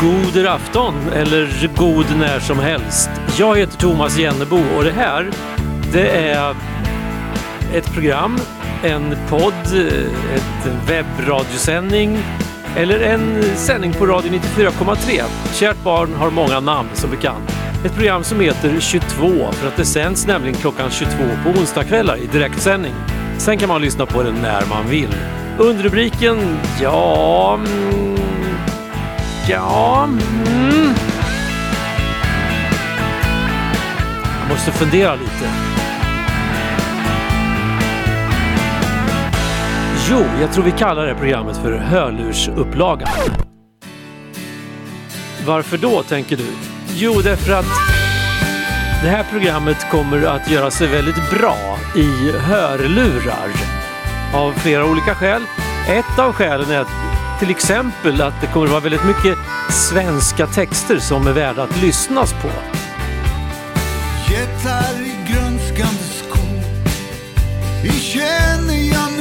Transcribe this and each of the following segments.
God afton eller god när som helst. Jag heter Thomas Jennebo och det här det är ett program, en podd, ett webbradiosändning eller en sändning på Radio 94,3. Kärt barn har många namn som bekant. Ett program som heter 22 för att det sänds nämligen klockan 22 på onsdagskvällar i direktsändning. Sen kan man lyssna på det när man vill. Underrubriken, ja... Mm, ja... Mm. Jag måste fundera lite. Jo, jag tror vi kallar det programmet för Hörlursupplagan. Varför då, tänker du? Jo, därför att det här programmet kommer att göra sig väldigt bra i hörlurar. Av flera olika skäl. Ett av skälen är att till exempel att det kommer att vara väldigt mycket svenska texter som är värda att lyssnas på. Jättar i grönskande skog I känner jag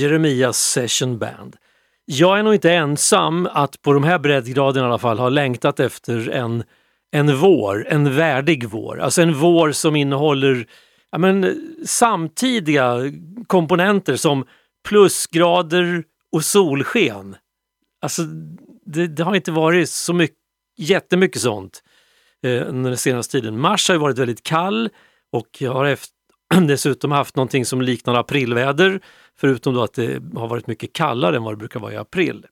Jeremias Session Band. Jag är nog inte ensam att på de här breddgraderna i alla fall ha längtat efter en, en vår, en värdig vår. Alltså en vår som innehåller ja, men, samtidiga komponenter som plusgrader och solsken. Alltså det, det har inte varit så mycket, jättemycket sånt eh, under den senaste tiden. Mars har ju varit väldigt kall och jag har efter, dessutom haft någonting som liknar aprilväder, förutom då att det har varit mycket kallare än vad det brukar vara i april.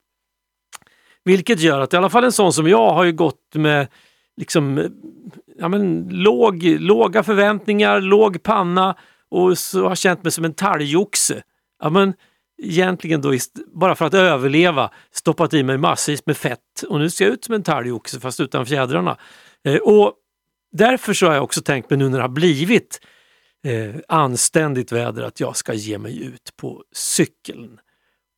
Vilket gör att i alla fall en sån som jag har ju gått med liksom, ja, men, låg, låga förväntningar, låg panna och så har känt mig som en talgoxe. Ja, men, egentligen då bara för att överleva stoppat i mig massvis med fett och nu ser jag ut som en talgoxe fast utan fjädrarna. Eh, och därför så har jag också tänkt mig nu när det har blivit eh, anständigt väder att jag ska ge mig ut på cykeln.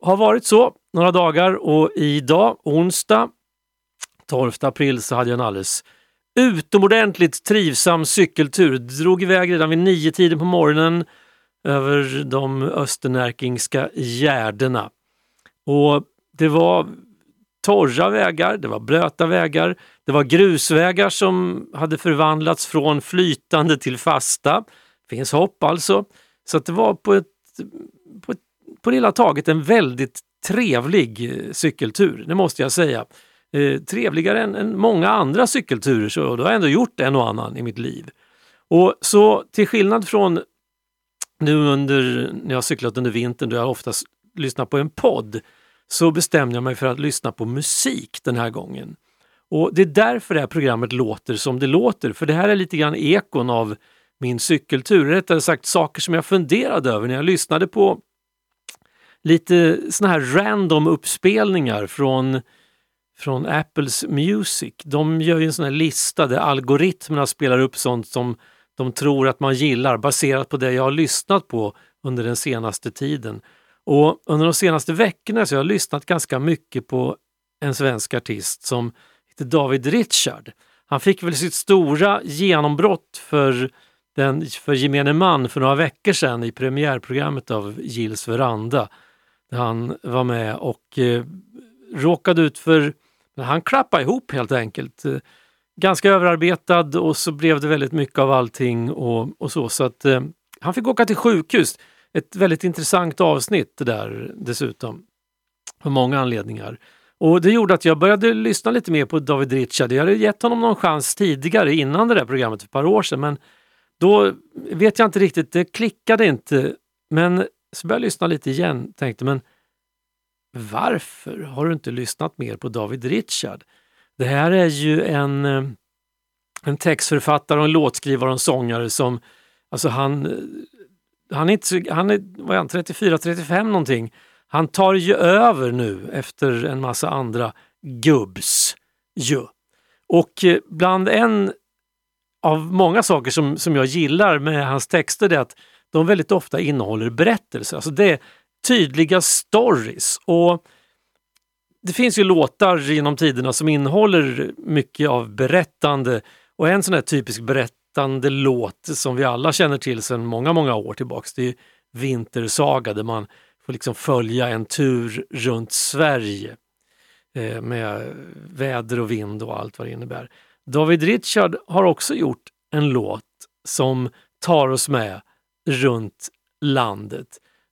Har varit så några dagar och idag, onsdag 12 april, så hade jag en alldeles utomordentligt trivsam cykeltur. Drog iväg redan vid nio tiden på morgonen över de östernärkingska gärdena. Och det var torra vägar, det var blöta vägar, det var grusvägar som hade förvandlats från flytande till fasta. Finns hopp alltså. Så att det var på ett, på ett på det hela taget en väldigt trevlig eh, cykeltur, det måste jag säga. Eh, trevligare än, än många andra cykelturer, så då har jag ändå gjort en och annan i mitt liv. Och så till skillnad från nu under, när jag har cyklat under vintern då jag oftast lyssnar på en podd, så bestämde jag mig för att lyssna på musik den här gången. Och Det är därför det här programmet låter som det låter, för det här är lite grann ekon av min cykeltur. Rättare sagt saker som jag funderade över när jag lyssnade på lite såna här random uppspelningar från, från Apples Music. De gör ju en sån här lista där algoritmerna spelar upp sånt som de tror att man gillar baserat på det jag har lyssnat på under den senaste tiden. Och under de senaste veckorna så har jag lyssnat ganska mycket på en svensk artist som heter David Richard. Han fick väl sitt stora genombrott för, den, för gemene man för några veckor sedan i premiärprogrammet av Gills veranda. Där han var med och eh, råkade ut för, han klappade ihop helt enkelt. Eh, ganska överarbetad och så blev det väldigt mycket av allting och, och så. Så att eh, han fick åka till sjukhus. Ett väldigt intressant avsnitt det där dessutom. Av många anledningar. Och det gjorde att jag började lyssna lite mer på David Richard. Jag hade gett honom någon chans tidigare innan det där programmet för ett par år sedan men då vet jag inte riktigt, det klickade inte. Men så började jag lyssna lite igen tänkte men varför har du inte lyssnat mer på David Richard? Det här är ju en, eh, en textförfattare och en låtskrivare och en sångare som, alltså han, eh, han är inte så, han är, vad är han, 34-35 någonting. Han tar ju över nu efter en massa andra gubbs ju. Och eh, bland en av många saker som, som jag gillar med hans texter är att de väldigt ofta innehåller berättelser. Alltså det är tydliga stories. Och det finns ju låtar genom tiderna som innehåller mycket av berättande och en sån här typisk berättande låt som vi alla känner till sedan många, många år tillbaks det är Vintersaga där man får liksom följa en tur runt Sverige eh, med väder och vind och allt vad det innebär. David Richard har också gjort en låt som tar oss med runt landet.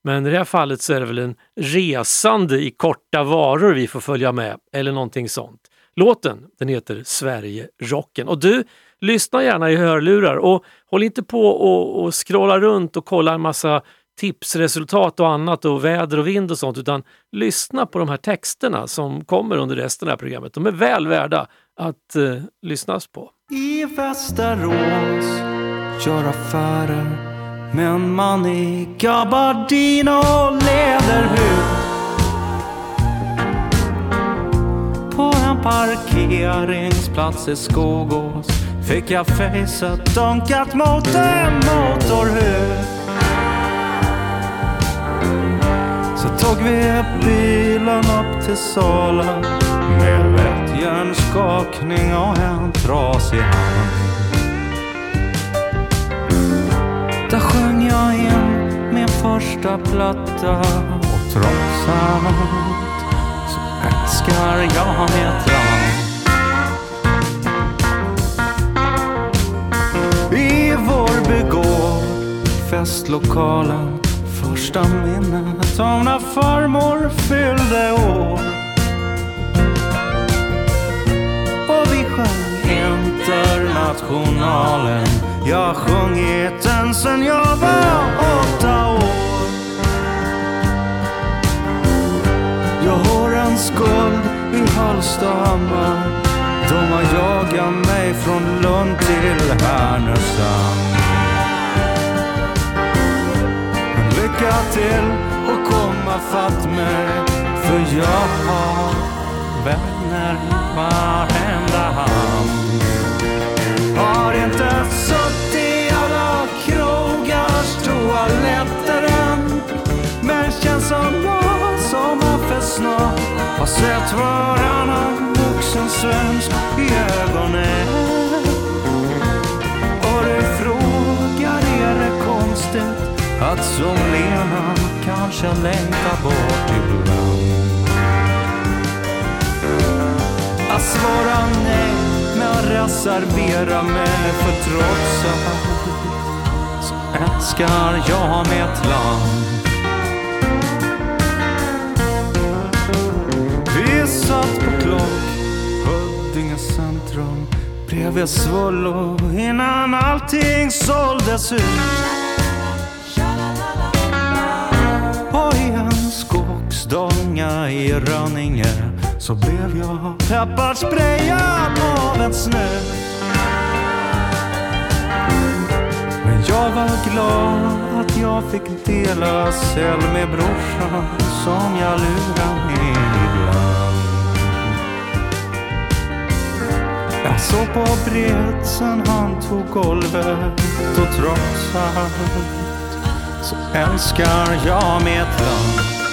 Men i det här fallet så är det väl en resande i korta varor vi får följa med, eller någonting sånt. Låten den heter Sverige-rocken. Och du, lyssna gärna i hörlurar och håll inte på och, och scrolla runt och kolla en massa tipsresultat och annat och väder och vind och sånt utan lyssna på de här texterna som kommer under resten av programmet. De är väl värda att eh, lyssnas på. I Västerås gör affärer med en man i gabardin och läderhud. På en parkeringsplats i Skogås fick jag facet dunkat mot en motorhus. Så tog vi bilen upp till Sala med en skakning och en trasig hand. Där sjöng jag in min första platta och trots allt så älskar jag mitt land. I Vårby gård, festlokalen Första minnet av när farmor fyllde år Internationalen. Jag sjungit den sen jag var åtta år. Jag har en skuld i Hallstahammar. De har jagat mig från Lund till Härnösand. Men lycka till och komma fatt mig, för jag har vett känner varenda hand. Har inte suttit i alla krogars toaletter än. Men känns som någon som har för snart Har sett varannan vuxen svensk i ögonen. Och du frågar är det konstigt att som Lena kanske längtar bort ibland svara nej med att reservera mig för trots allt så älskar jag mitt land. Vi satt på klock, Huddinge centrum bredvid Svullo innan allting såldes ut. Och i en skogsdånga i Rönninge så blev jag pepparsprayad av en snö. Men jag var glad att jag fick dela cell med brorsan som jag lurar med ibland. Jag såg på bred sen han tog golvet och trots allt så älskar jag mitt land.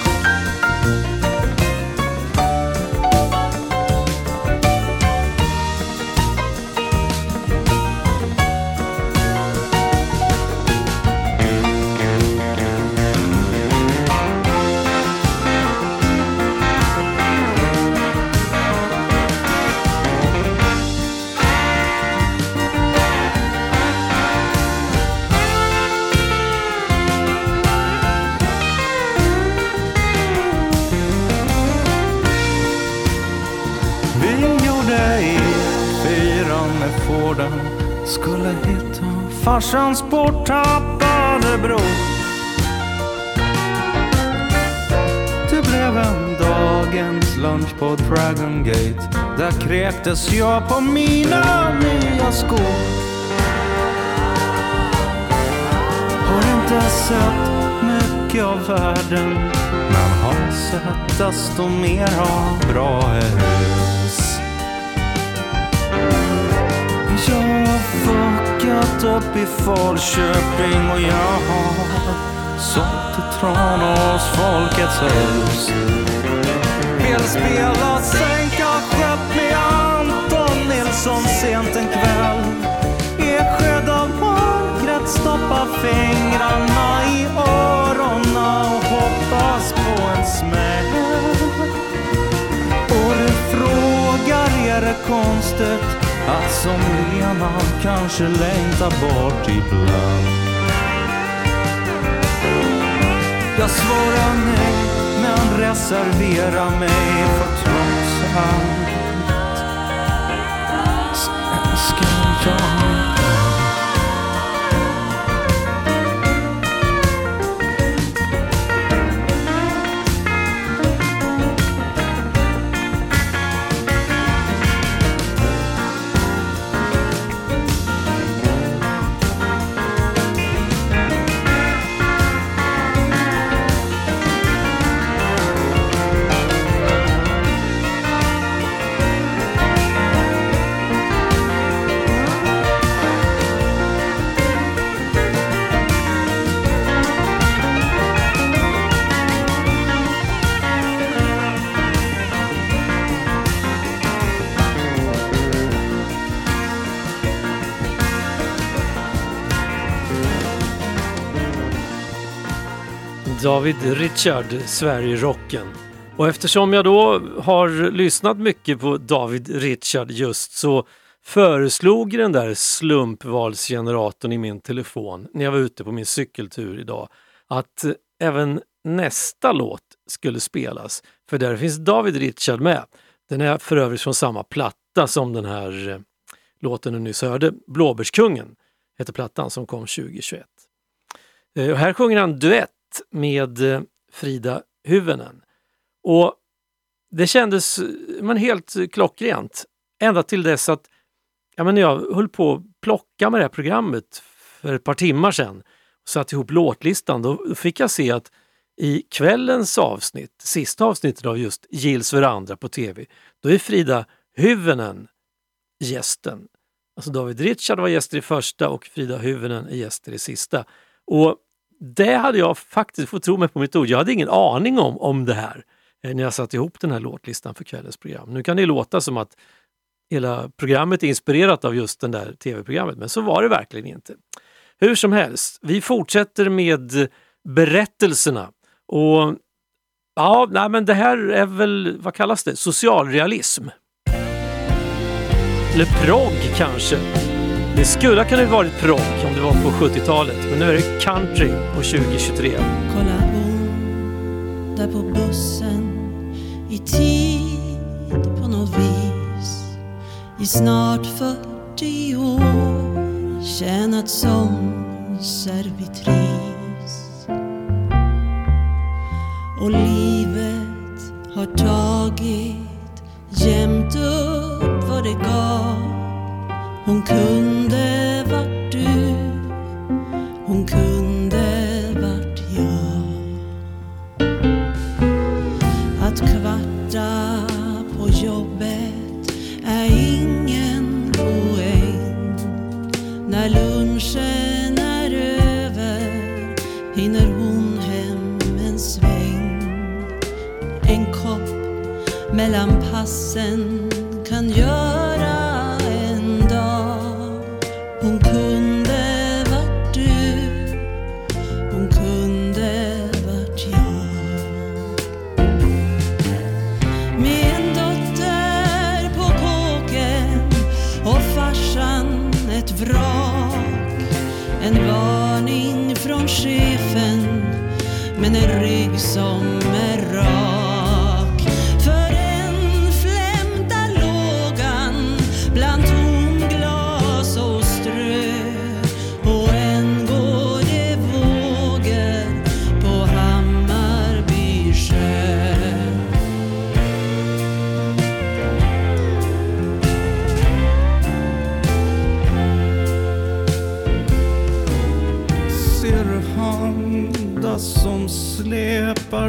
Farsans borttappade bror Det blev en dagens lunch på Dragon Gate. Där kräktes jag på mina nya skor. Har inte sett mycket av världen Men har sett desto mer av bra hus. Fuckat upp i Falköping och jag har sålt till Tranås Folkets hus. Vill spela sig som Lena kanske längtar bort ibland. Jag svarar nej men reserverar mig för trots allt. Så älskar jag David Richard, Sverigerocken. Och eftersom jag då har lyssnat mycket på David Richard just så föreslog den där slumpvalsgeneratorn i min telefon när jag var ute på min cykeltur idag att även nästa låt skulle spelas. För där finns David Richard med. Den är för övrigt från samma platta som den här eh, låten du nyss hörde, Blåbärskungen heter plattan som kom 2021. Eh, och här sjunger han duett med eh, Frida Hyvönen. Och det kändes eh, men helt eh, klockrent. Ända till dess att ja, men när jag höll på att plocka med det här programmet för ett par timmar sedan och satte ihop låtlistan, då fick jag se att i kvällens avsnitt, sista avsnittet av just Gills Verandra på tv, då är Frida Hyvönen gästen. Alltså David Richard var gäst i det första och Frida Hyvönen är gäst i det sista. Och det hade jag faktiskt, fått tro mig på mitt ord, jag hade ingen aning om, om det här eh, när jag satte ihop den här låtlistan för kvällens program. Nu kan det låta som att hela programmet är inspirerat av just den där tv-programmet, men så var det verkligen inte. Hur som helst, vi fortsätter med berättelserna. Och ja, nej, men det här är väl, vad kallas det, socialrealism? Eller progg kanske? Det skulle ha kunnat varit progg om det var på 70-talet, men nu är det country på 2023. Kolla hon där på bussen i tid på något vis. I snart 40 år tjänat som servitris. Och livet har tagit jämt upp vad det gav hon kunde vart du. Hon kunde vart jag. Att kvarta på jobbet är ingen poäng. När lunchen är över hinner hon hem en sväng. En kopp mellan passen kan göra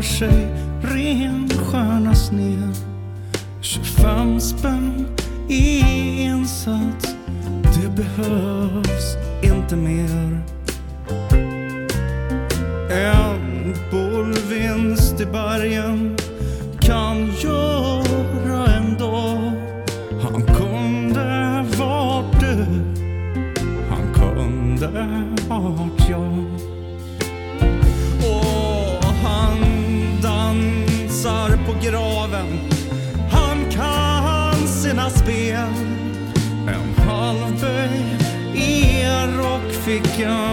谁？like your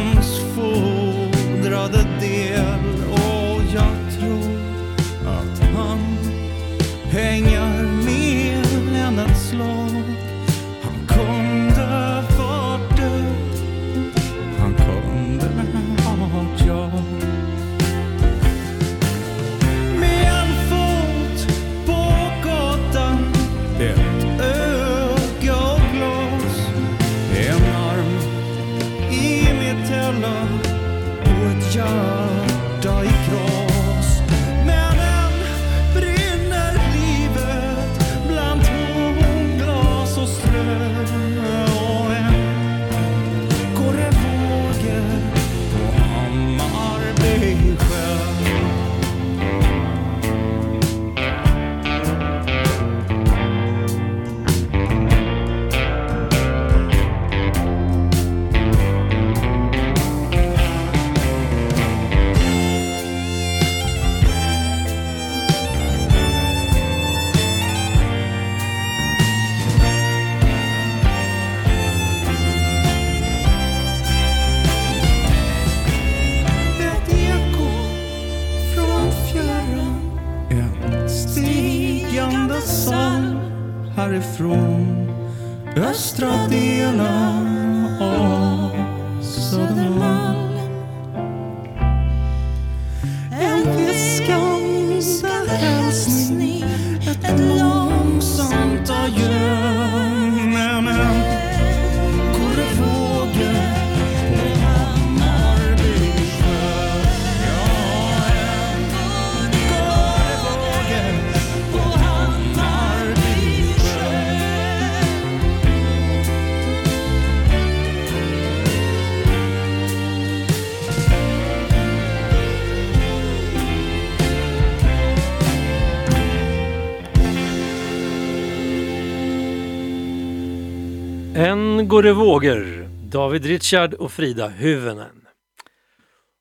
Än går det vågor. David Richard och Frida Hyvönen.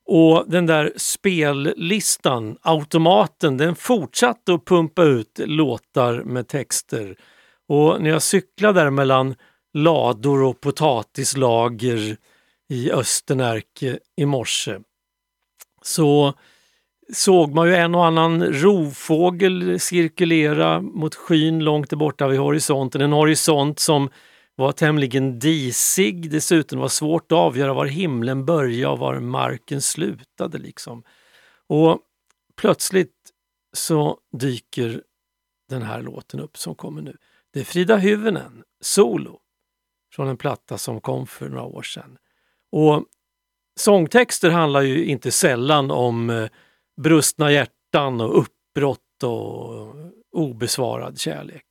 Och den där spellistan, automaten, den fortsatte att pumpa ut låtar med texter. Och när jag cyklade där mellan lador och potatislager i Östernärke i morse så såg man ju en och annan rovfågel cirkulera mot skyn långt borta vid horisonten. En horisont som var tämligen disig, dessutom var svårt att avgöra var himlen började och var marken slutade. Liksom. Och plötsligt så dyker den här låten upp som kommer nu. Det är Frida Hyvönen, solo, från en platta som kom för några år sedan. Och sångtexter handlar ju inte sällan om eh, brustna hjärtan och uppbrott och obesvarad kärlek.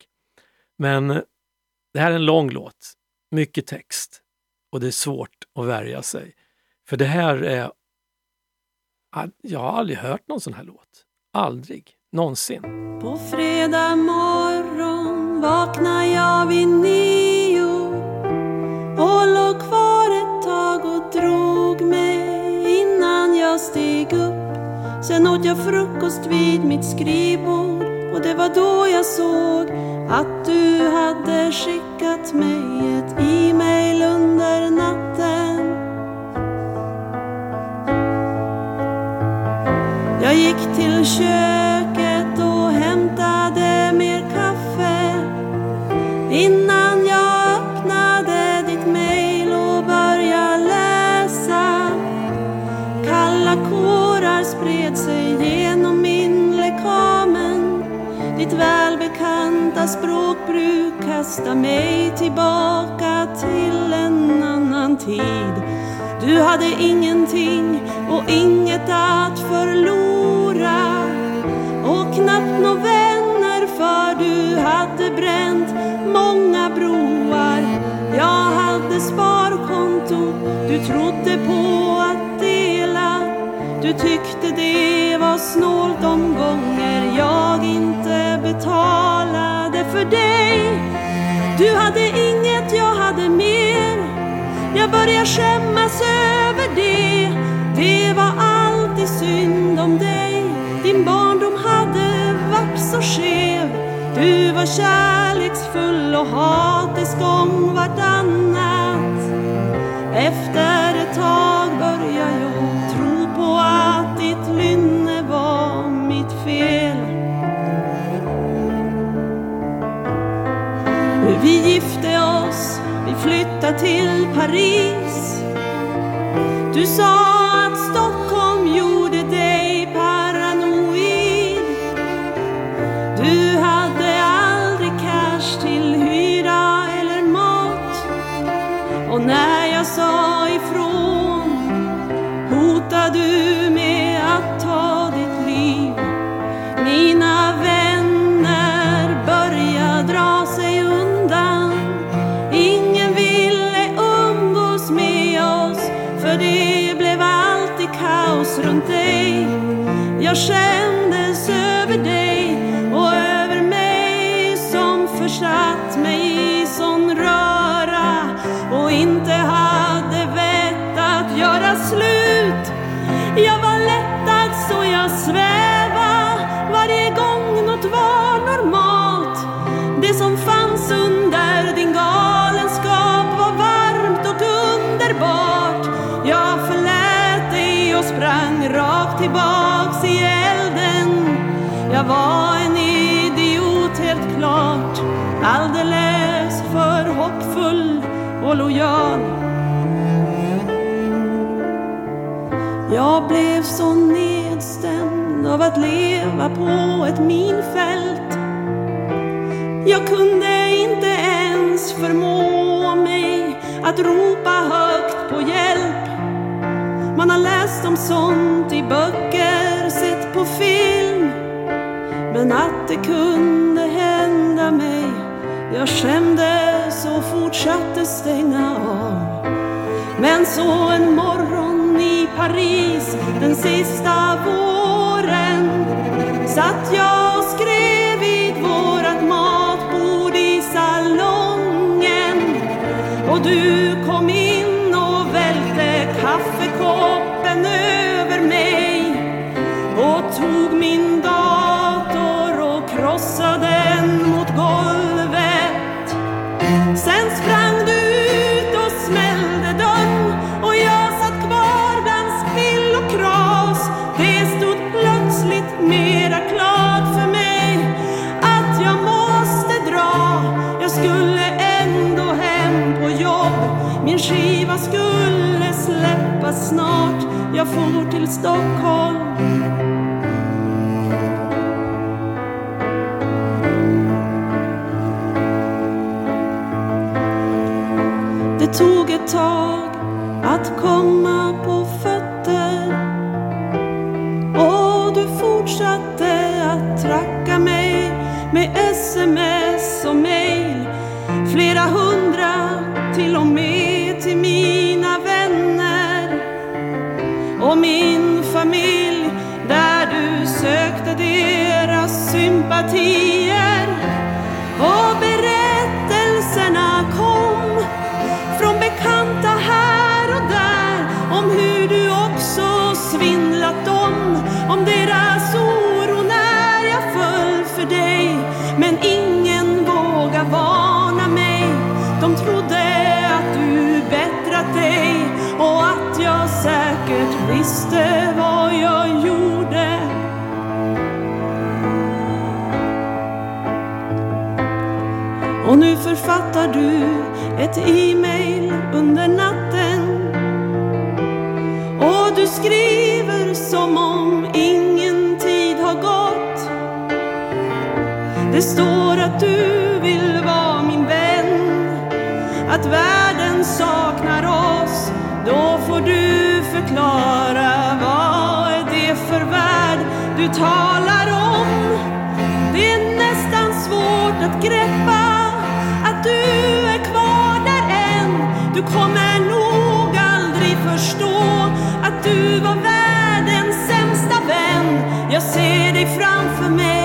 Men det här är en lång låt, mycket text och det är svårt att värja sig. För det här är... Jag har aldrig hört någon sån här låt. Aldrig. Någonsin. På fredag morgon vaknar jag vid nio och låg kvar ett tag och drog mig innan jag steg upp. Sen åt jag frukost vid mitt skrivbord och det var då jag såg att du hade skickat mig ett e-mail under natten. Jag gick till köket och hämtade mer kaffe innan jag öppnade ditt mail och började läsa. Kalla kårar spred sig genom. Ditt välbekanta språkbruk kastar mig tillbaka till en annan tid. Du hade ingenting och inget att förlora och knappt några vänner för du hade bränt många broar. Jag hade sparkonto, du trodde på att dela. Du tyckte det var snålt omgång betalade för dig. Du hade inget, jag hade mer. Jag börjar skämmas över det. Det var alltid synd om dig. Din barndom hade varit så skev. Du var kärleksfull och hatisk om vartannat. Efter ett tag börjar jag Flytta till Paris. Du sa att leva på ett minfält. Jag kunde inte ens förmå mig att ropa högt på hjälp. Man har läst om sånt i böcker, sett på film. Men att det kunde hända mig, jag skämdes och fortsatte stänga av. Men så en morgon i Paris den sista våren satt jag och skrev vid vårat matbord i salongen. Du vad snart. Jag for till Stockholm. Det tog ett tag att komma på författar du ett e-mail under natten. Och du skriver som om ingen tid har gått. Det står att du vill vara min vän. Att världen saknar oss Då får du förklara vad är det för värld du tar? Du kommer nog aldrig förstå att du var världens sämsta vän. Jag ser dig framför mig,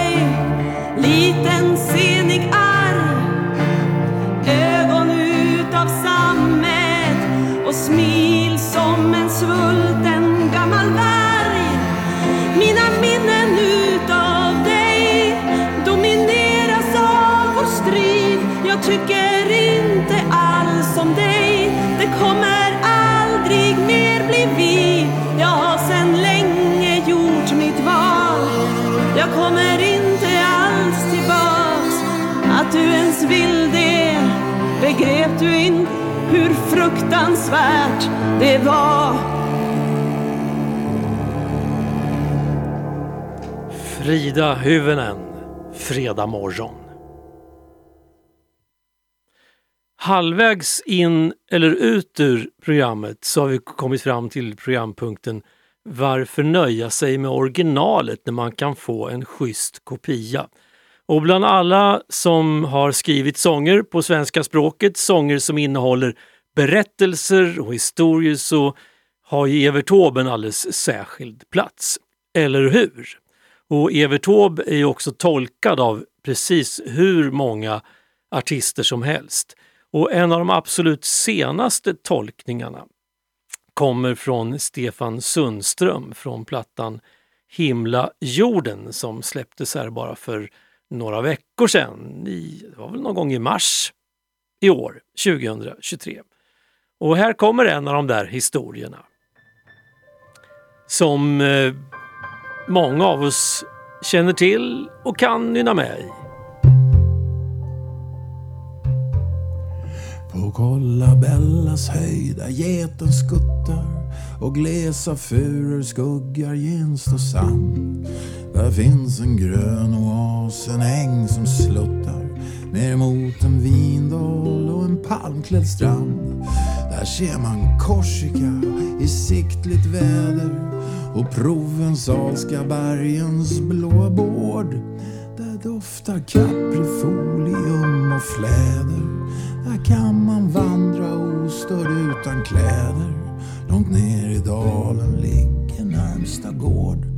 du in hur fruktansvärt det var. Frida Hyvönen, Fredag morgon. Halvvägs in eller ut ur programmet så har vi kommit fram till programpunkten Varför nöja sig med originalet när man kan få en schysst kopia? Och bland alla som har skrivit sånger på svenska språket, sånger som innehåller berättelser och historier så har ju Evert Taube en alldeles särskild plats. Eller hur? Och Evert Taube är ju också tolkad av precis hur många artister som helst. Och en av de absolut senaste tolkningarna kommer från Stefan Sundström från plattan Himla jorden som släpptes här bara för några veckor sedan. I, det var väl någon gång i mars i år, 2023. Och här kommer en av de där historierna. Som eh, många av oss känner till och kan nynna med i. På Kollabellas höjda geten skuttar och glesa furor skuggar genst och sand. Där finns en grön oas, en äng som sluttar ner mot en vindal och en palmklädd strand. Där ser man Korsika i siktligt väder och provensalska bergens blåa bård. Där doftar kaprifolium och fläder. Där kan man vandra ostörd utan kläder. Långt ner i dalen ligger närmsta gård.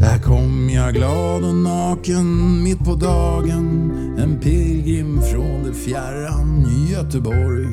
Där kom jag glad och naken mitt på dagen. En pilgrim från det fjärran Göteborg.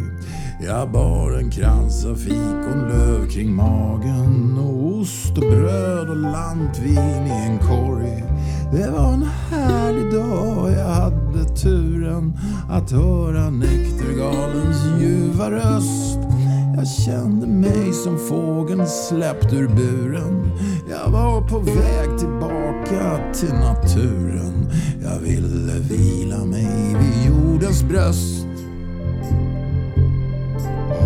Jag bar en krans av fikonlöv kring magen och ost och bröd och lantvin i en korg. Det var en härlig dag, jag hade turen att höra Näktergalens ljuva röst. Jag kände mig som fågeln släppt ur buren. Jag var på väg tillbaka till naturen. Jag ville vila mig vid jordens bröst.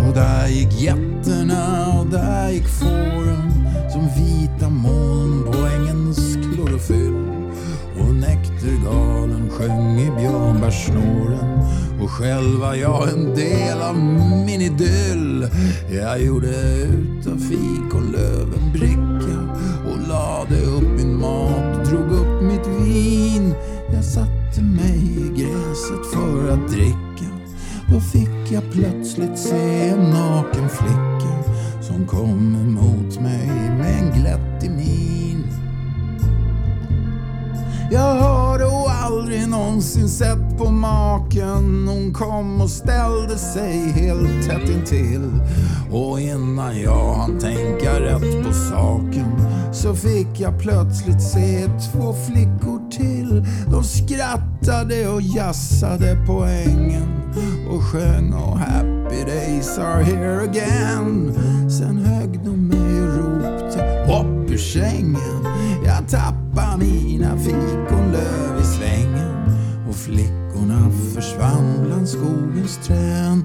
Och där gick getterna och där gick fåren som vita moln på ängens klorofyll. Och sjöng i björnbärssnåren och själv var jag en del av min idyll. Jag gjorde utav fikonlöv en bricka och lade upp min mat, drog upp mitt vin. Jag satte mig i gräset för att dricka. Då fick jag plötsligt se en naken flicka som kom emot mig med en glättig min. Jag aldrig någonsin sett på maken. Hon kom och ställde sig helt tätt intill. Och innan jag hann tänka rätt på saken Så fick jag plötsligt se två flickor till. De skrattade och jassade på ängen Och sjöng Oh happy days are here again. Sen högg de mig och ropte upp ur sängen. Jag tappade mina fikonlöv flickorna försvann bland skogens träd.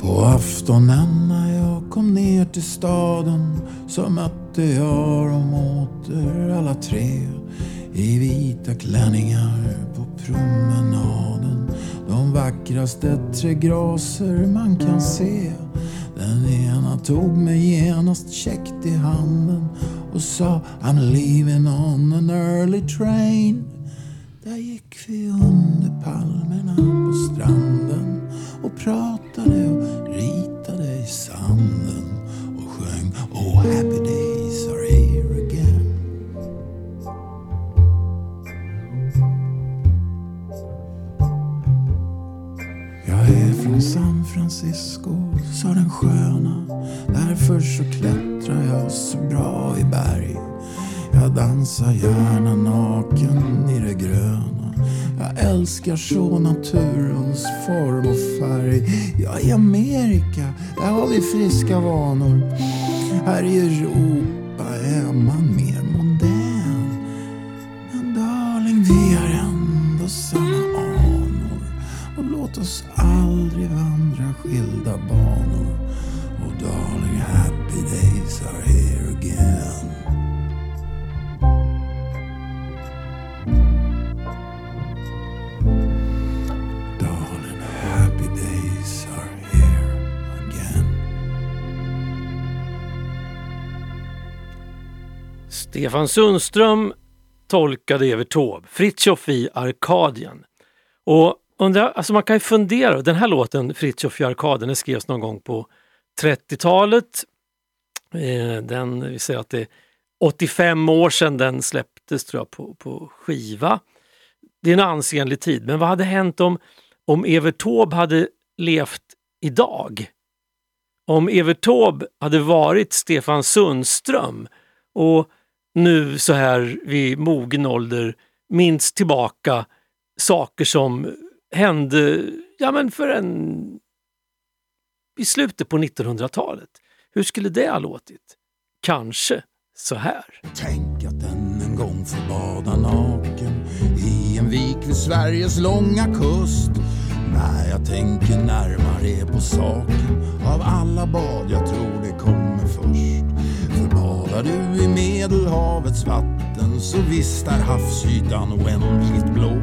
På aftonen när jag kom ner till staden så mötte jag dem åter alla tre i vita klänningar på promenaden. De vackraste trägraser man kan se. Den ena tog mig genast käckt i handen och sa I'm leaving on an early train. Där gick vi under palmerna på stranden och pratade och ritade i sanden och sjöng Oh happy days are here again. Jag är från sanden Francisco, sa den sköna. Därför så klättrar jag så bra i berg. Jag dansar gärna naken i det gröna. Jag älskar så naturens form och färg. Ja, i Amerika, där har vi friska vanor. Här i Europa är man mer mondän. Men darling, vi har ändå samma låt oss aldrig vandra skilda banor. Och darling, happy days are here again. Darling, happy days are here again. Stefan Sundström tolkade Evert Taube, Fritiof i Arkadien. Och undra, alltså man kan ju fundera, den här låten, Fritiof i arkaden, den skrevs någon gång på 30-talet. Eh, den, vi säger att det är 85 år sedan den släpptes tror jag på, på skiva. Det är en ansenlig tid, men vad hade hänt om, om Evert Taube hade levt idag? Om Evert Taube hade varit Stefan Sundström och nu så här vid mogen ålder minns tillbaka saker som hände ja, men för en i slutet på 1900-talet. Hur skulle det ha låtit? Kanske så här. Tänk att än en gång få bada naken i en vik vid Sveriges långa kust. När jag tänker närmare på saken av alla bad jag tror det kommer först. Badar du i Medelhavets vatten så visst är havsytan oändligt blå.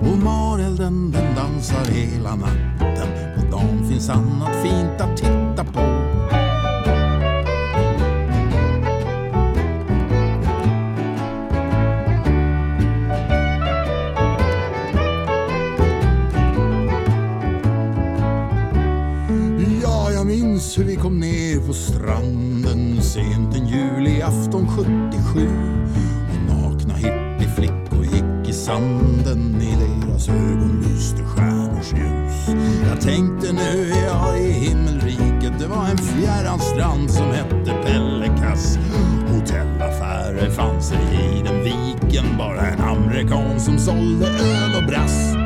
Och marelden den dansar hela natten. På dagen finns annat fint att titta på. Minns hur vi kom ner på stranden sent en juliafton 77 och nakna hippieflickor gick i sanden i deras ögon lyste stjärnors ljus. Jag tänkte nu är jag i himmelriket. Det var en fjärran strand som hette Pellekass. Hotellaffärer fanns ej i den viken bara en amerikan som sålde öl och brass.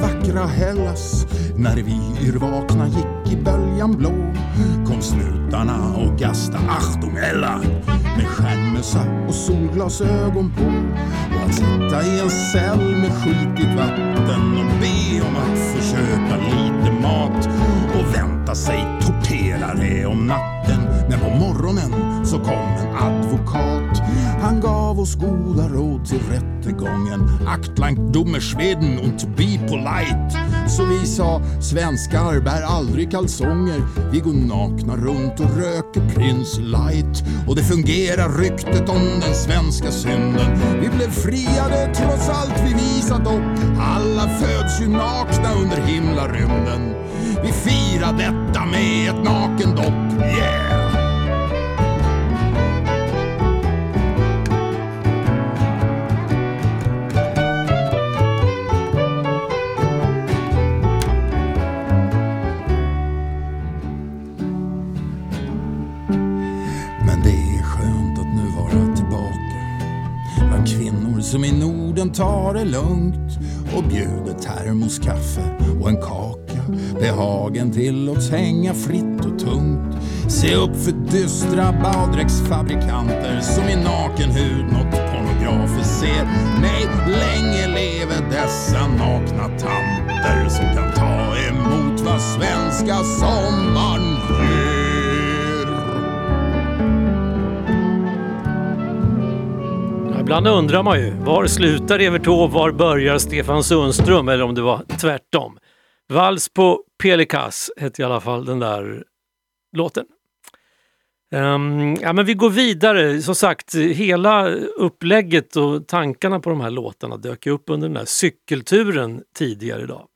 Vackra Hellas. När vi yrvakna gick i böljan blå kom snutarna och gasta Achtung Ella med stjärnmössa och solglasögon på och att sitta i en cell med skitigt vatten och be om att få köpa lite mat och vänta sig torterare om natten. Men på morgonen så kom en advokat. Han gav oss goda råd till rättegången. Aktlank Dummerschweden und be polite. Så vi sa, svenskar bär aldrig kalsonger. Vi går nakna runt och röker Prince Light. Och det fungerar ryktet om den svenska synden. Vi blev friade trots allt vi visat upp Alla föds ju nakna under himlarymden. Vi firar detta med ett nakendopp, yeah! Men det är skönt att nu vara tillbaka Bland kvinnor som i Norden tar det lugnt och bjuder termoskaffe och en kaka Behagen tillåts hänga fritt och tungt Se upp för dystra baddräktsfabrikanter som i naken hud något pornografiskt ser Nej, länge leve dessa nakna tanter som kan ta emot vad svenska sommaren ger Ibland undrar man ju, var slutar Evert Taube, var börjar Stefan Sundström? Eller om det var tvärtom. Vals på Pelikas hette i alla fall den där låten. Um, ja, men vi går vidare. Som sagt, hela upplägget och tankarna på de här låtarna dök upp under den här cykelturen tidigare idag.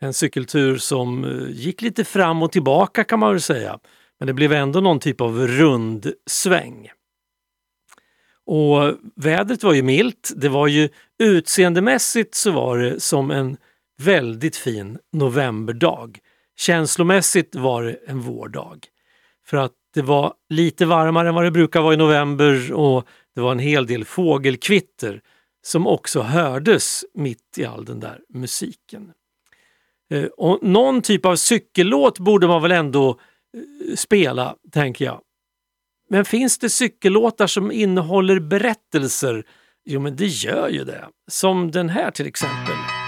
En cykeltur som eh, gick lite fram och tillbaka kan man väl säga. Men det blev ändå någon typ av rundsväng. Och vädret var ju milt. Det var ju utseendemässigt så var det som en väldigt fin novemberdag. Känslomässigt var det en vårdag. För att det var lite varmare än vad det brukar vara i november och det var en hel del fågelkvitter som också hördes mitt i all den där musiken. Eh, och någon typ av cykellåt borde man väl ändå eh, spela, tänker jag. Men finns det cykellåtar som innehåller berättelser? Jo, men det gör ju det. Som den här till exempel.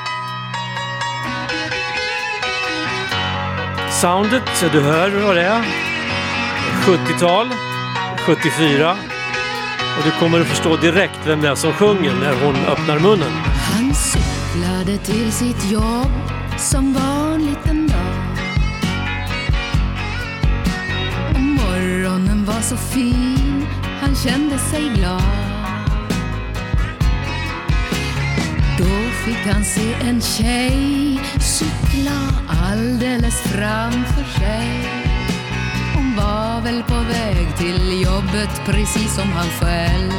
Soundet, så du hör vad det är. 70-tal, 74. Och du kommer att förstå direkt vem det är som sjunger när hon öppnar munnen. Han cyklade till sitt jobb som vanligt en dag. Och morgonen var så fin, han kände sig glad. Fick han se en tjej cykla alldeles framför sig. Hon var väl på väg till jobbet precis som han själv.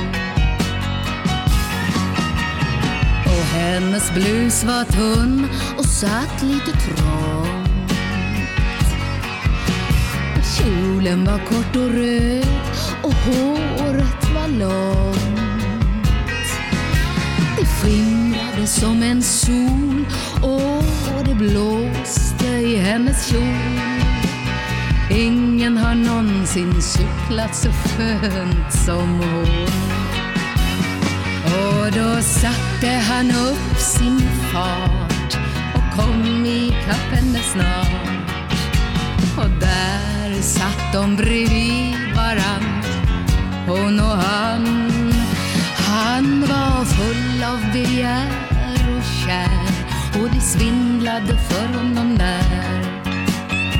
Och hennes blus var tunn och satt lite trångt. Kjolen var kort och röd och håret var långt. Det skimrade som en sol och det blåste i hennes kjol. Ingen har någonsin cyklat så skönt som hon. Och då satte han upp sin fart och kom ikapp henne snart. Och där satt de bredvid varann, hon och han. Han var full av begär kär och det svindlade för honom när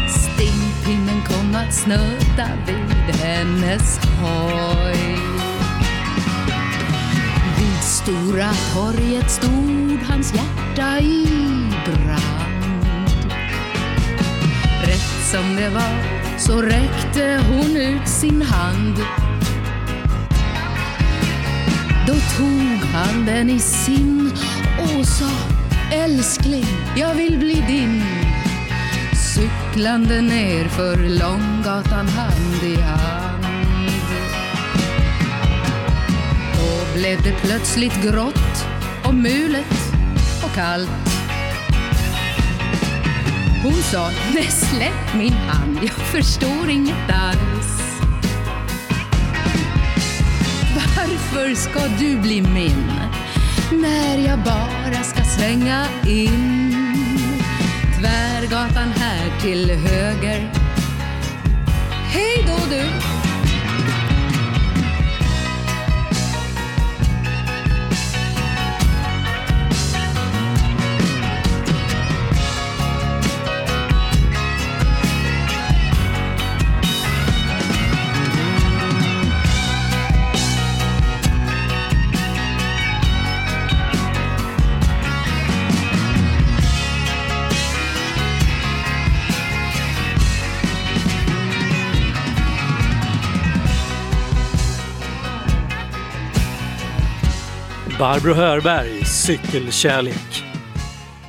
stingpinnen kom att snudda vid hennes hoj. Vid Stora torget stod hans hjärta i brand. Rätt som det var så räckte hon ut sin hand. Då tog han den i sin och sa Älskling, jag vill bli din. Cyklande ner för Långgatan hand i hand. Då blev det plötsligt grått och mulet och kallt. Hon sa, nej släpp min hand, jag förstår inget alls. Varför ska du bli min när jag bara ska svänga in? Tvärgatan här till höger. Hej då du! Barbro Hörberg, Cykelkärlek.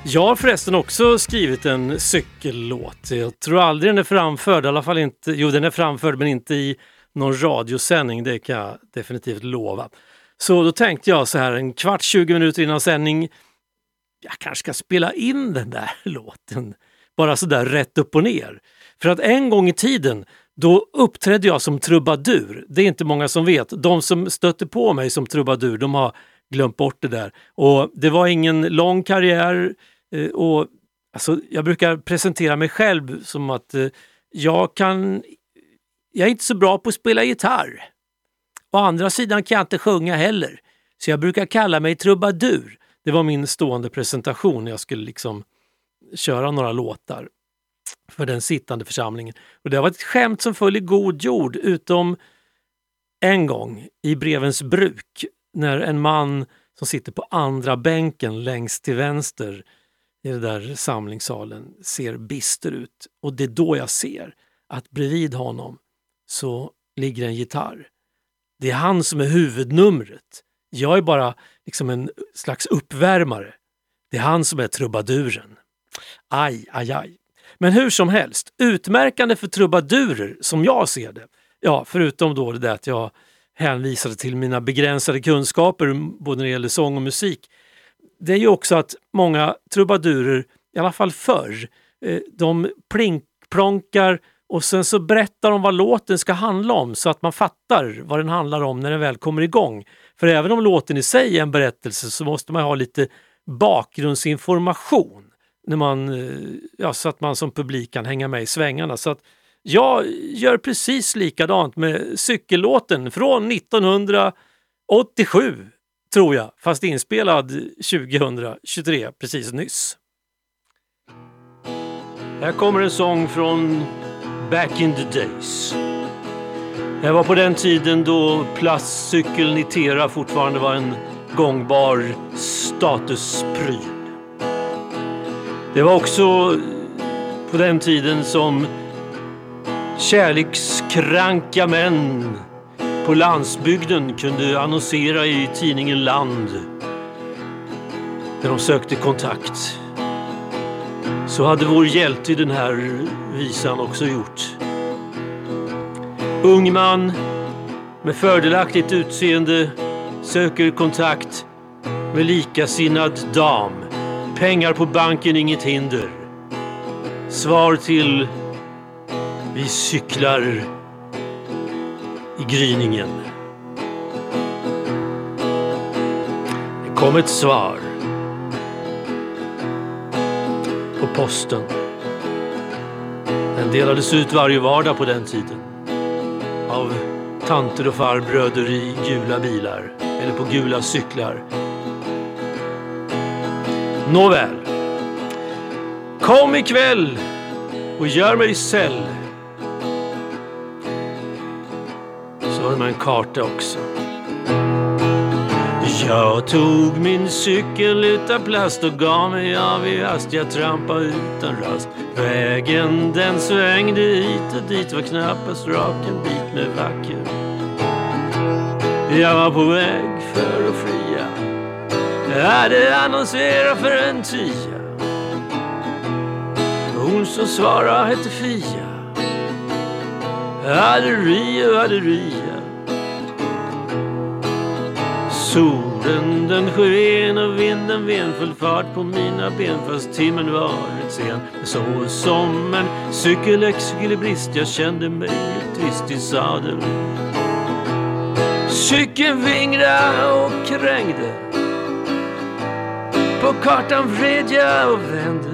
Jag har förresten också skrivit en cykellåt. Jag tror aldrig den är framförd, i alla fall inte, jo den är framförd men inte i någon radiosändning, det kan jag definitivt lova. Så då tänkte jag så här en kvart, 20 minuter innan sändning, jag kanske ska spela in den där låten. Bara så där rätt upp och ner. För att en gång i tiden, då uppträdde jag som trubadur. Det är inte många som vet. De som stötte på mig som trubadur, de har glömt bort det där. Och det var ingen lång karriär. eh, Och alltså, jag brukar presentera mig själv som att eh, jag kan... Jag är inte så bra på att spela gitarr. Å andra sidan kan jag inte sjunga heller. Så jag brukar kalla mig trubadur. Det var min stående presentation när jag skulle liksom köra några låtar för den sittande församlingen. Och det var ett skämt som föll i god jord utom en gång i Brevens bruk när en man som sitter på andra bänken längst till vänster i den där samlingssalen ser bister ut. Och det är då jag ser att bredvid honom så ligger en gitarr. Det är han som är huvudnumret. Jag är bara liksom en slags uppvärmare. Det är han som är trubaduren. Aj, aj, aj. Men hur som helst, utmärkande för trubadurer som jag ser det, ja förutom då det där att jag hänvisade till mina begränsade kunskaper både när det gäller sång och musik. Det är ju också att många trubadurer, i alla fall förr, eh, de plinkplonkar och sen så berättar de vad låten ska handla om så att man fattar vad den handlar om när den väl kommer igång. För även om låten i sig är en berättelse så måste man ha lite bakgrundsinformation när man, eh, ja, så att man som publik kan hänga med i svängarna. Så att jag gör precis likadant med cykellåten från 1987, tror jag, fast inspelad 2023, precis nyss. Här kommer en sång från Back in the days. Det var på den tiden då plastcykeln i Tera fortfarande var en gångbar statuspryl. Det var också på den tiden som kärlekskranka män på landsbygden kunde annonsera i tidningen Land när de sökte kontakt. Så hade vår hjälte i den här visan också gjort. Ung man med fördelaktigt utseende söker kontakt med likasinnad dam. Pengar på banken inget hinder. Svar till vi cyklar i gryningen. Det kom ett svar på posten. Den delades ut varje vardag på den tiden av tanter och farbröder i gula bilar eller på gula cyklar. Nåväl. Kom ikväll och gör mig säll. Som en karta också. Jag tog min cykel utan plast och gav mig av i hast. Jag trampade utan rast. Vägen den svängde hit och dit var knappast rak en bit med vacker. Jag var på väg för att fria. Jag hade annonserat för en tia. Hon som svarade hette Fia. Hade Rio, hade halleluja. Solen den sken och vinden ven full fart på mina ben fast timmen varit sen. Så som en cykelexkilibrist jag kände mig trist i sadeln. Cykeln vingra och krängde. På kartan vred jag och vände.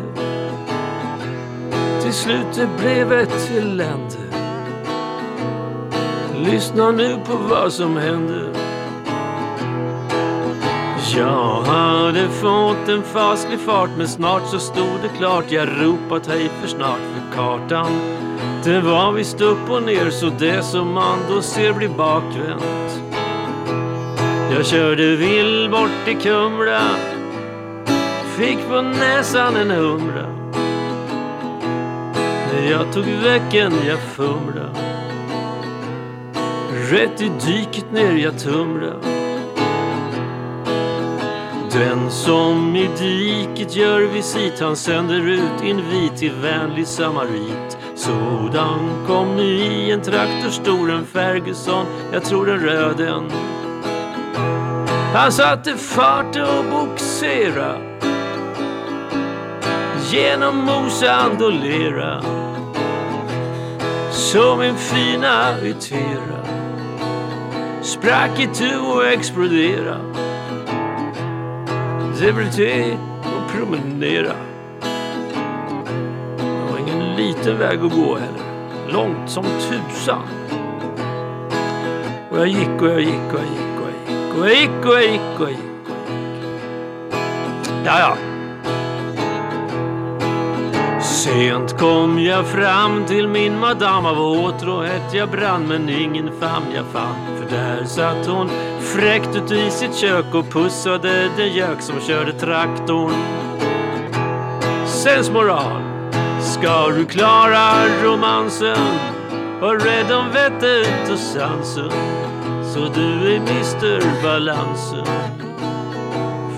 Till slut det blev ett elände. Lyssna nu på vad som hände. Jag hade fått en faslig fart men snart så stod det klart. Jag ropat hej för snart för kartan. Det var visst upp och ner så det som man då ser blir bakvänt. Jag körde vill bort till Kumla Fick på näsan en humra. När jag tog väcken jag fumla Rätt i diket ner jag tumla den som i diket gör visit han sänder ut invit till vänlig samarit. Sådan kom nu i en traktor stor, en Ferguson, jag tror en röd en. Han satte fart och boxera genom mosand och lera. Som en fina Ytera sprack itu och explodera. Det är väl det och promenera. Det var ingen liten väg att gå heller. Långt som tusan. Och jag gick och jag gick och jag gick och jag gick och jag gick och jag gick och jag gick. Ja, ja. Sent kom jag fram till min madam av åtråhet jag brann men ingen famn jag fann för där satt hon fräckt ut i sitt kök och pussade den gök som körde traktorn. Sensmoral, ska du klara romansen var rädd om vettet och sansen så du är Mr Balansen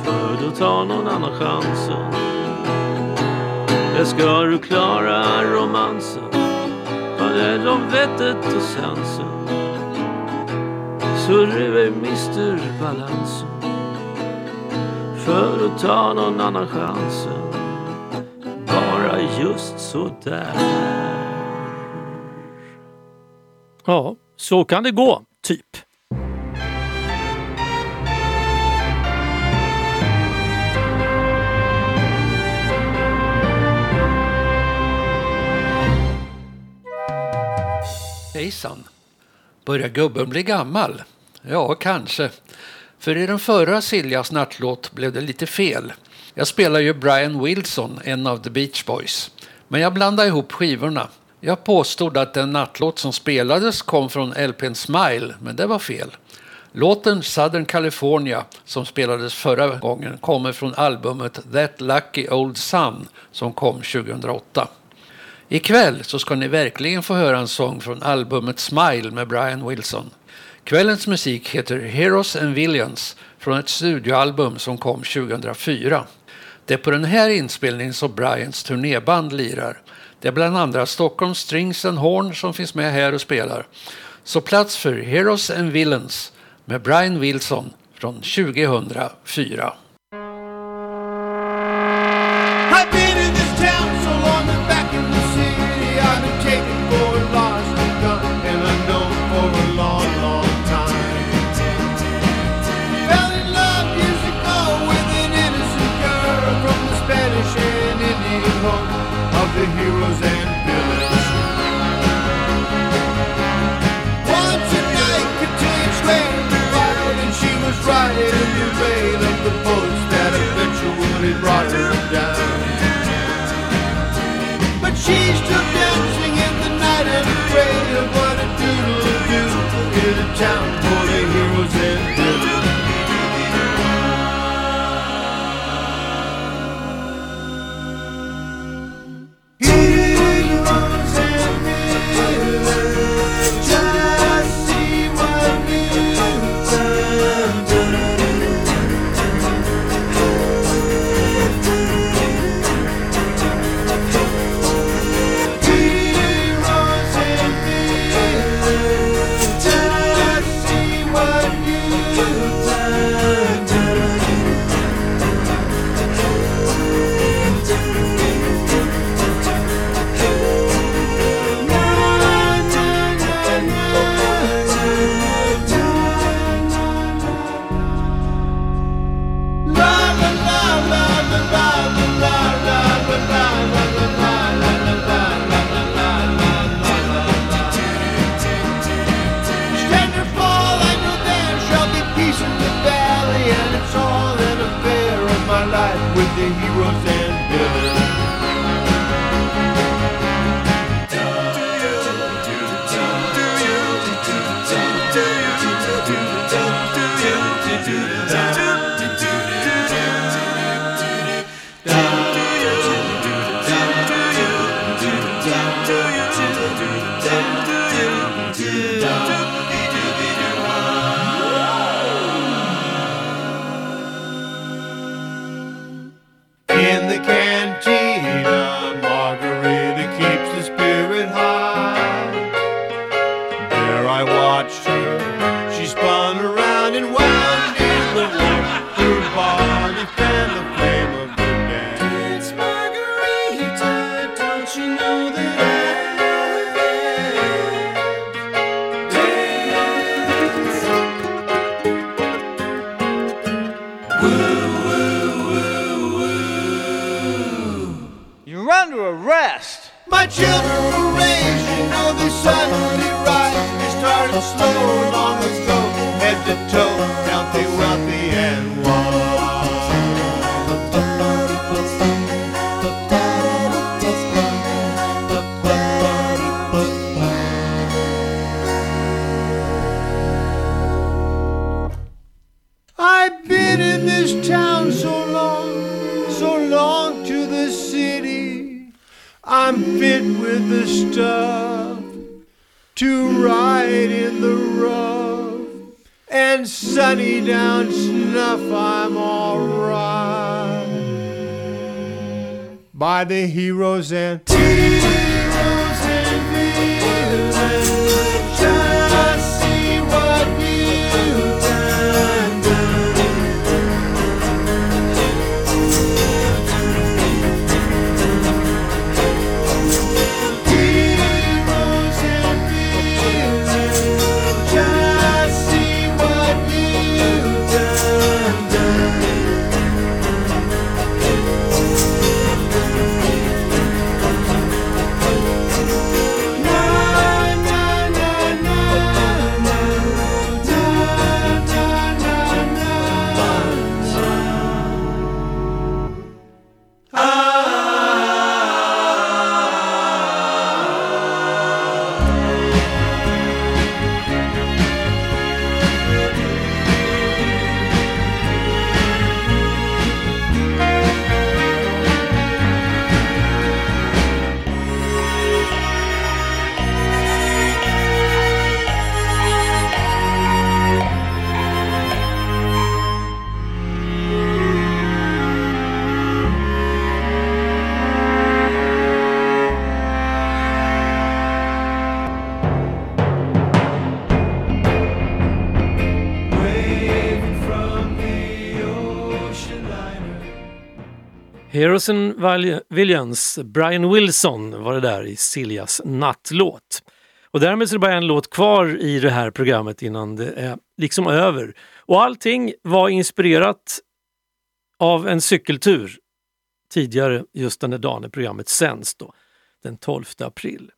för då tar någon annan chansen. Där ska du klara romansen Var rädd om vettet och sansen Så du är Mr Balansen För att ta någon annan chansen Bara just så där. Ja, så kan det gå, typ. Hejsan. Börjar gubben bli gammal? Ja, kanske. För i den förra Siljas nattlåt blev det lite fel. Jag spelar ju Brian Wilson, en av The Beach Boys. Men jag blandade ihop skivorna. Jag påstod att den nattlåt som spelades kom från LPn Smile, men det var fel. Låten Southern California, som spelades förra gången, kommer från albumet That Lucky Old Sun, som kom 2008. Ikväll så ska ni verkligen få höra en sång från albumet Smile med Brian Wilson. Kvällens musik heter Heroes and Villains från ett studioalbum som kom 2004. Det är på den här inspelningen som Brians turnéband lirar. Det är bland andra Stockholm Strings and Horn som finns med här och spelar. Så plats för Heroes and Villains med Brian Wilson från 2004. Happy! downpour. Heroes and Brian Wilson var det där i Siljas nattlåt. Och därmed så är det bara en låt kvar i det här programmet innan det är liksom över. Och allting var inspirerat av en cykeltur tidigare just den där dagen när programmet sänds då, den 12 april.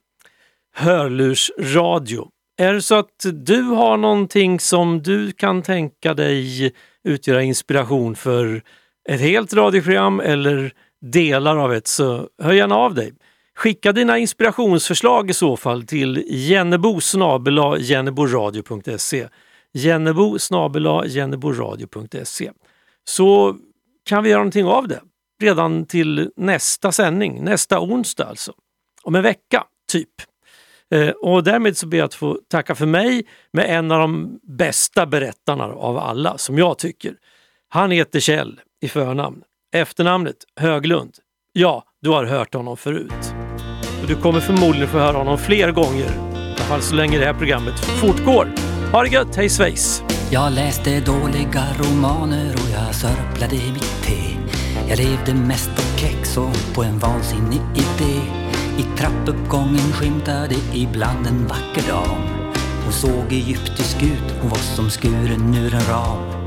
Hörlursradio. Är det så att du har någonting som du kan tänka dig utgöra inspiration för ett helt radioprogram eller delar av ett så hör gärna av dig. Skicka dina inspirationsförslag i så fall till jennebo jenneboradio.se jennebo jenneboradio.se så kan vi göra någonting av det redan till nästa sändning, nästa onsdag alltså. Om en vecka, typ. Eh, och därmed så ber jag att få tacka för mig med en av de bästa berättarna av alla, som jag tycker. Han heter Kjell i förnamn. Efternamnet Höglund. Ja, du har hört honom förut. Och du kommer förmodligen få höra honom fler gånger. I alla fall så länge det här programmet fortgår. Ha det gött, hej svejs! Jag läste dåliga romaner och jag sörplade i mitt te. Jag levde mest på kex och på en vansinnig idé. I trappuppgången skymtade ibland en vacker dam. Hon såg egyptisk ut, hon var som skuren ur en ram.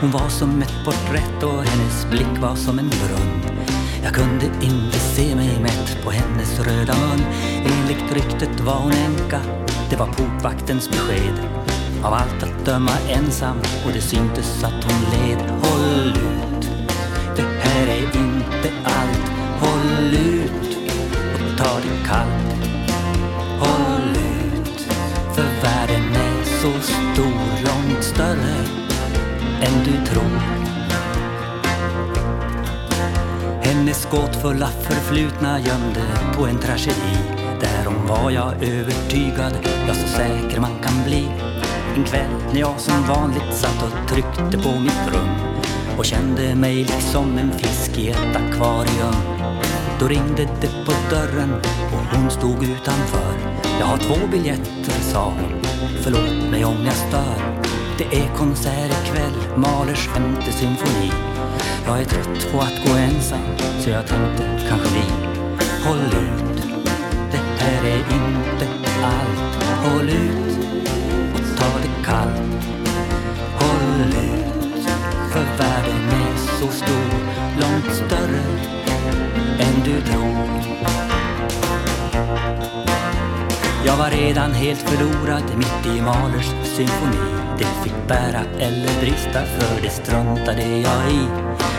Hon var som ett porträtt och hennes blick var som en brunn. Jag kunde inte se mig mätt på hennes röda mun. Enligt ryktet var hon änka, det var portvaktens besked. Av allt att döma ensam och det syntes att hon led. Håll ut, det här är inte allt. Än du tror. Hennes gåtfulla förflutna gömde på en tragedi. Därom var jag övertygad, ja så säker man kan bli. En kväll när jag som vanligt satt och tryckte på mitt rum och kände mig liksom en fisk i ett akvarium. Då ringde det på dörren och hon stod utanför. Jag har två biljetter, sa hon. Förlåt mig om jag stör. Det är konsert ikväll, Mahlers femte symfoni. Jag är trött på att gå ensam, så jag tänkte kanske vi Håll ut, det här är inte allt. Håll ut och ta det kallt. Håll ut, för världen är så stor, långt större än du tror. Jag var redan helt förlorad mitt i Mahlers symfoni. Det fick bära eller brista för det struntade jag i.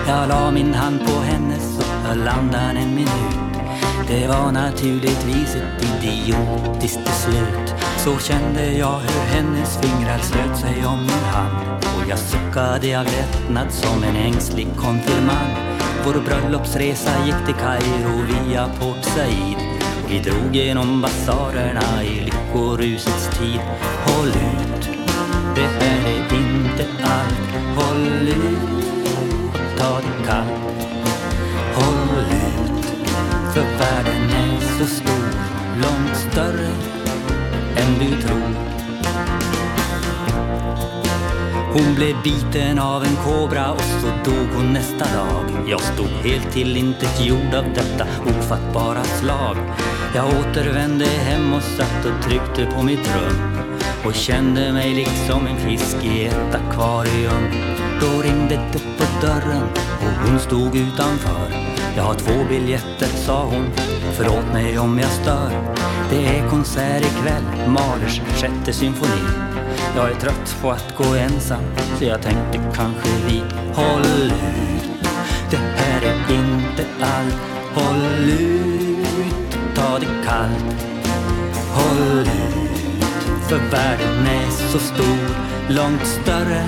Jag la min hand på hennes och höll andan en minut. Det var naturligtvis ett idiotiskt beslut. Så kände jag hur hennes fingrar slöt sig om min hand. Och jag suckade av lättnad som en ängslig konfirmand. Vår bröllopsresa gick till Kairo via Port Said. Vi drog genom basarerna i lyckorusets tid. Håll ut, det här är inte allt. Håll ut och ta det kallt. Håll ut, för världen är så stor. Långt större än du tror. Hon blev biten av en kobra och så dog hon nästa dag. Jag stod helt tillintetgjord av detta ofattbara slag. Jag återvände hem och satt och tryckte på mitt rum och kände mig liksom en fisk i ett akvarium. Då ringde det på dörren och hon stod utanför. Jag har två biljetter, sa hon. Förlåt mig om jag stör. Det är konsert ikväll, Mahlers sjätte symfoni. Jag är trött på att gå ensam, så jag tänkte kanske vi Håll ut, det här är inte allt. Håll ut, ta det kallt. Håll ut, för världen är så stor, långt större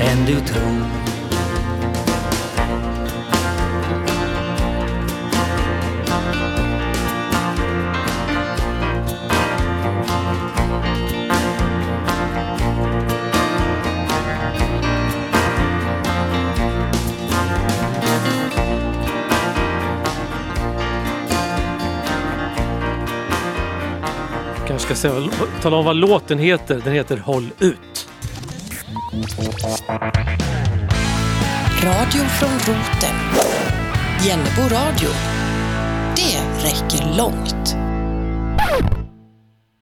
än du tror. Ska säga, tala om vad låten heter. Den heter Håll ut. Radio från roten. Jennebo radio. Det räcker långt.